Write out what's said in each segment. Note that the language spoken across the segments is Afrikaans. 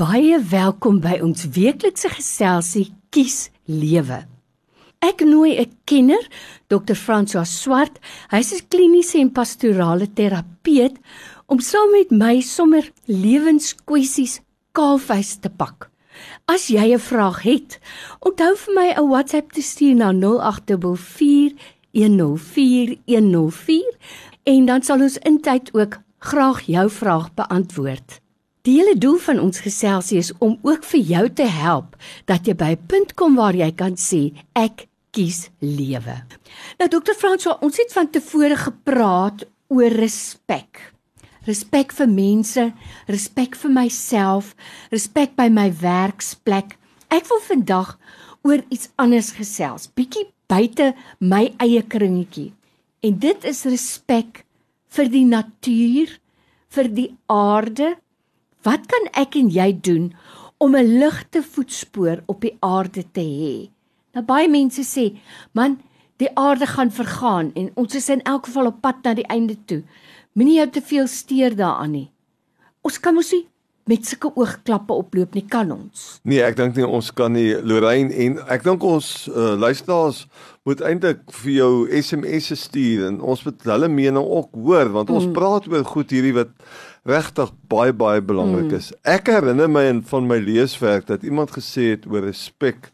baie welkom by ons weeklikse geselsie Kies Lewe. Ek nooi 'n kenner, Dr. François Swart. Hy's 'n kliniese en pastorale terapeut om saam met my sommer lewenskwessies kaalvuis te pak. As jy 'n vraag het, onthou vir my 'n WhatsApp te stuur na 0824104104 en dan sal ons intyd ook graag jou vraag beantwoord. Die hele doel van ons geselsie is om ook vir jou te help dat jy by 'n punt kom waar jy kan sê ek kies lewe. Nou dokter Franswa, ons het van tevore gepraat oor respek. Respek vir mense, respek vir myself, respek by my werksplek. Ek wil vandag oor iets anders gesels, bietjie buite my eie kringetjie. En dit is respek vir die natuur, vir die aarde, Wat kan ek en jy doen om 'n ligte voetspoor op die aarde te hê? Nou baie mense sê, man, die aarde gaan vergaan en ons is in elk geval op pad na die einde toe. Moenie jou te veel steur daaraan nie. Ons kan mos nie met sulke oogklappe oploop nie, kan ons? Nee, ek dink nie ons kan nie, Lorraine en ek dink ons uh, luisteraars moet eintlik vir jou SMS'e stuur en ons moet hulle mening ook hoor want ons mm. praat oor goed hierdie wat regtig baie baie belangrik is. Mm. Ek herinner my in van my leeswerk dat iemand gesê het oor respek.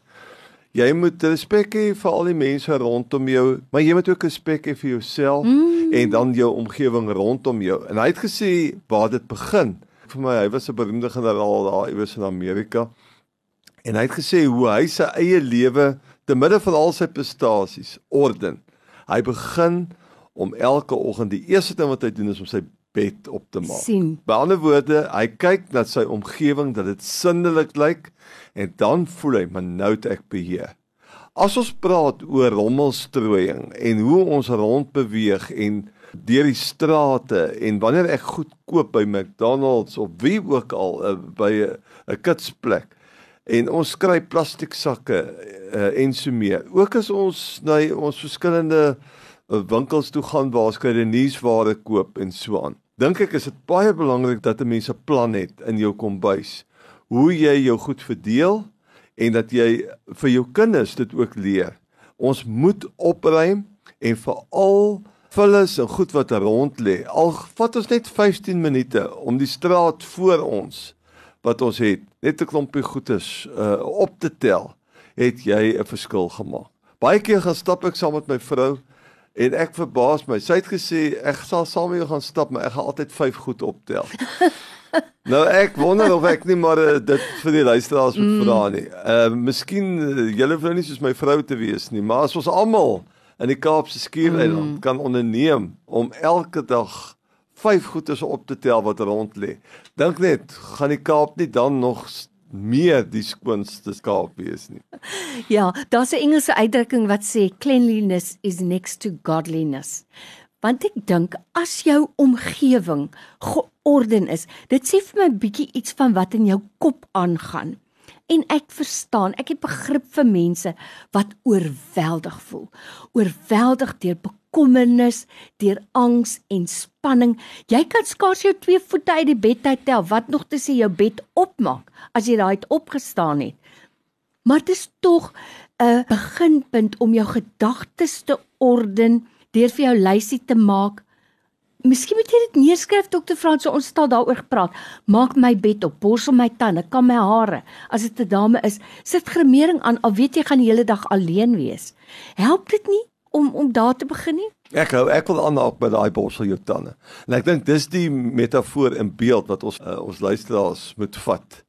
Jy moet respek hê vir al die mense rondom jou, maar jy moet ook respek hê vir jouself mm. en dan jou omgewing rondom jou. En hy het gesê waar dit begin. Vir my, hy was 'n beroemde generaal daar iewers in Amerika. En hy het gesê hoe hy sy eie lewe te midde van al sy prestasies orden. Hy begin om elke oggend die eerste ding wat hy doen is om sy bed op te maak. Sien. By ander woorde, hy kyk na sy omgewing dat dit sinnelik lyk en dan voel hy, "Maar nou het ek beheer." As ons praat oor rommelstrooiing en hoe ons rond beweeg en deur die strate en wanneer ek goed koop by McDonald's of wie ook al uh, by 'n kitsplek en ons kry plastiek sakke uh, en so meer. Ook as ons na ons verskillende winkels toe gaan waar ons kry nuusware koop en so aan dink ek is dit baie belangrik dat 'n mens 'n plan het in jou kombuis hoe jy jou goed verdeel en dat jy vir jou kinders dit ook leer. Ons moet opruim en veral vullis en goed wat rond lê. Al vat ons net 15 minute om die straat voor ons wat ons het, net 'n klompie goedes uh, op te tel, het jy 'n verskil gemaak. Baie keer gaan stap ek saam met my vrou En ek verbaas my. Sy het gesê ek sal saam met jou gaan stap, maar ek gaan altyd 5 goed optel. nou ek wonder of ek nie maar uh, dit vir die luisteraars moet mm. vra nie. Ehm uh, miskien uh, julle vrou nie soos my vrou te wees nie, maar as ons almal in die Kaapse skiereiland mm. kan onderneem om elke dag 5 goedes op te tel wat rond lê. Dink net, gaan die Kaap nie dan nog meer die skoonste skaap wees nie. Ja, daar's 'n Engelse uitdrukking wat sê cleanliness is next to godliness. Want ek dink as jou omgewing georden is, dit sê vir my bietjie iets van wat in jou kop aangaan. En ek verstaan, ek het begrip vir mense wat oorweldig voel. Oorweldig deur bekommernis, deur angs en spanning. Jy kan skaars jou twee voete uit die bed uit tel, wat nog te sê jou bed opmaak as jy daai het opgestaan het. Maar dit is tog 'n beginpunt om jou gedagtes te orden, deur vir jou lysie te maak. Miskien moet jy dit neerskryf dokter Frans, ons staan daaroor gepraat. Maak my bed op, borsel my tande, kam my hare. As dit 'n dame is, sit gremering aan al weet jy gaan die hele dag alleen wees. Help dit nie om om daar te begin nie? Ek hou ek wil aanhaak by daai borsel jou tande. En ek dink dis die metafoor in beeld wat ons uh, ons luisteraars moet vat.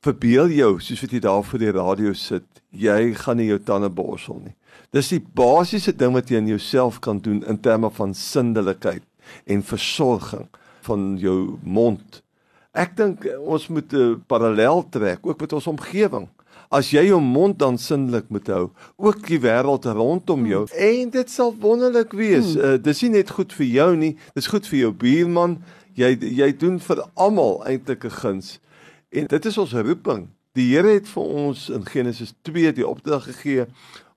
Verbeel jou soos wat jy daar voor die radio sit, jy gaan nie jou tande borsel nie. Dis die basiese ding wat jy in jouself kan doen in terme van sindelikheid en versorging van jou mond. Ek dink ons moet 'n parallel trek ook met ons omgewing as jy jou mond dan sinlik moet hou, ook die wêreld rondom jou. Hmm. En dit sal wonderlik wees. Hmm. Uh, dis nie net goed vir jou nie, dis goed vir jou buurman. Jy jy doen vir almal eintlik 'n guns. En dit is ons roeping. Die Here het vir ons in Genesis 2 die opdrag gegee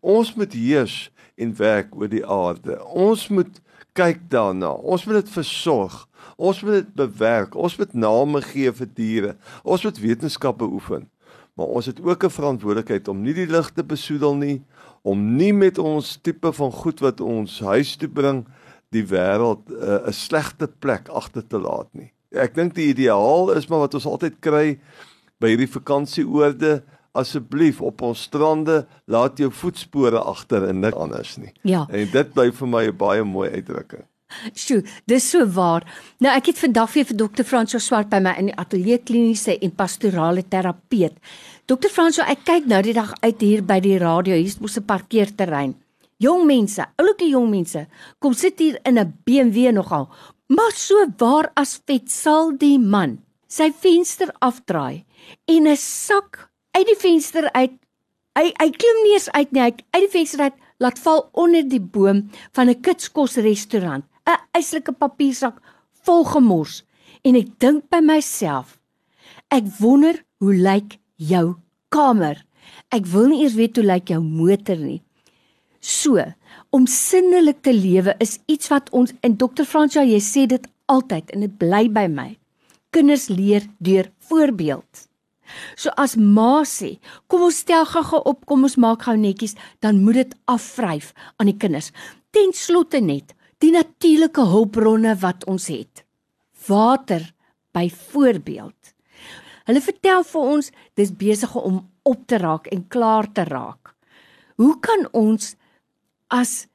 Ons moet heers en werk oor die aarde. Ons moet kyk daarna. Ons moet dit versorg. Ons moet dit bewerk. Ons moet name gee vir diere. Ons moet wetenskap beoefen. Maar ons het ook 'n verantwoordelikheid om nie die lig te besoedel nie, om nie met ons tipe van goed wat ons huis toe bring die wêreld eh, 'n uh, slegte plek agter te laat nie. Ek dink die ideaal is maar wat ons altyd kry by hierdie vakansieoorde asseblief op ons strande laat jou voetspore agter en nik anders nie. Ja. En dit bly vir my 'n baie mooi uitdrukking. Sjoe, dis so waar. Nou ek het vandag weer vir dokter Franso Swart by my in die ateljee kliniese en pastorale terapeut. Dokter Franso, ek kyk nou die dag uit hier by die radio, hier's mos 'n parkeerterrein. Jong mense, oulike jong mense, kom sit hier in 'n BMW nogal. Maar so waar as vet sal die man sy venster afdraai en 'n sak uit die venster uit. Hy hy klim nie eens uit nie. Hy uit die venster uit laat val onder die boom van 'n kitskos restaurant. 'n Eislike papiersak vol gemors. En ek dink by myself, ek wonder hoe lyk jou kamer? Ek wil nie eers weet hoe lyk jou motor nie. So, om sinnelik te lewe is iets wat ons en Dr. Fransja, jy sê dit altyd en dit bly by my. Kinders leer deur voorbeeld. So as ma sê, kom ons stel gou-gou op, kom ons maak gou netjies, dan moet dit afvryf aan die kinders. Ten slotte net die natuurlike hulpbronne wat ons het. Water byvoorbeeld. Hulle vertel vir ons dis besig om op te raak en klaar te raak. Hoe kan ons as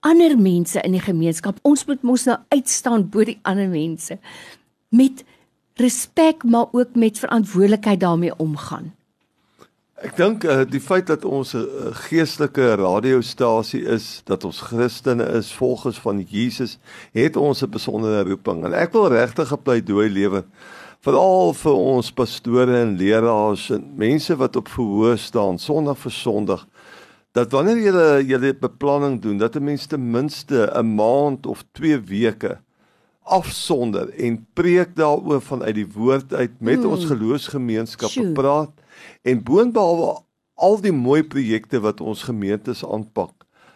ander mense in die gemeenskap, ons moet mos nou uitstaan bo die ander mense met respek maar ook met verantwoordelikheid daarmee omgaan. Ek dink uh, die feit dat ons 'n uh, geestelike radiostasie is, dat ons Christene is, volgers van Jesus, het ons 'n besondere roeping. En ek wil regtig 'n pleidooi lewer veral vir ons pastore en leraars en mense wat op verhoor staan Sondag vir Sondag dat wanneer jy jy beplanning doen dat 'n mens ten minste 'n maand of 2 weke afsonder en preek daaroor vanuit die woord uit met mm. ons geloofsgemeenskappe praat en boonbehalwe al die mooi projekte wat ons gemeentes aanpak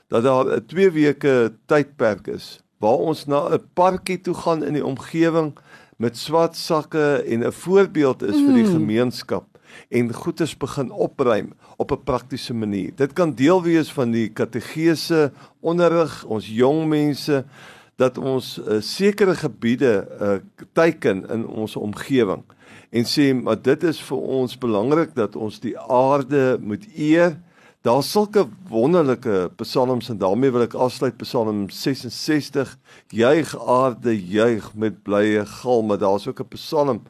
dat daar 'n 2 weke tydperk is waar ons na 'n parkie toe gaan in die omgewing met swart sakke en 'n voorbeeld is mm. vir die mm. gemeenskap en goeders begin opruim op 'n praktiese manier. Dit kan deel wees van die kategese onderrig ons jong mense dat ons uh, sekere gebiede uh, teiken in ons omgewing en sê maar dit is vir ons belangrik dat ons die aarde moet eer. Daar's sulke wonderlike psalms en daarmee wil ek afsluit Psalm 66 juig aarde juig met blye galme. Daar's ook 'n psalm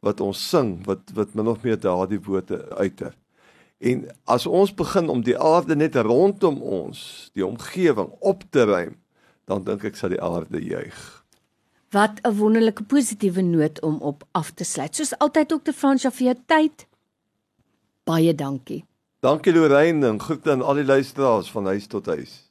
wat ons sing wat wat min of meer daardie woorde uiter. En as ons begin om die aarde net rondom ons, die omgewing op te ruim, dan dink ek sal die aarde juig. Wat 'n wonderlike positiewe noot om op af te sluit. Soos altyd Dr. Fransja vir jou tyd. Baie dankie. Dankie Lorraine en groete aan al die luisteraars van huis tot huis.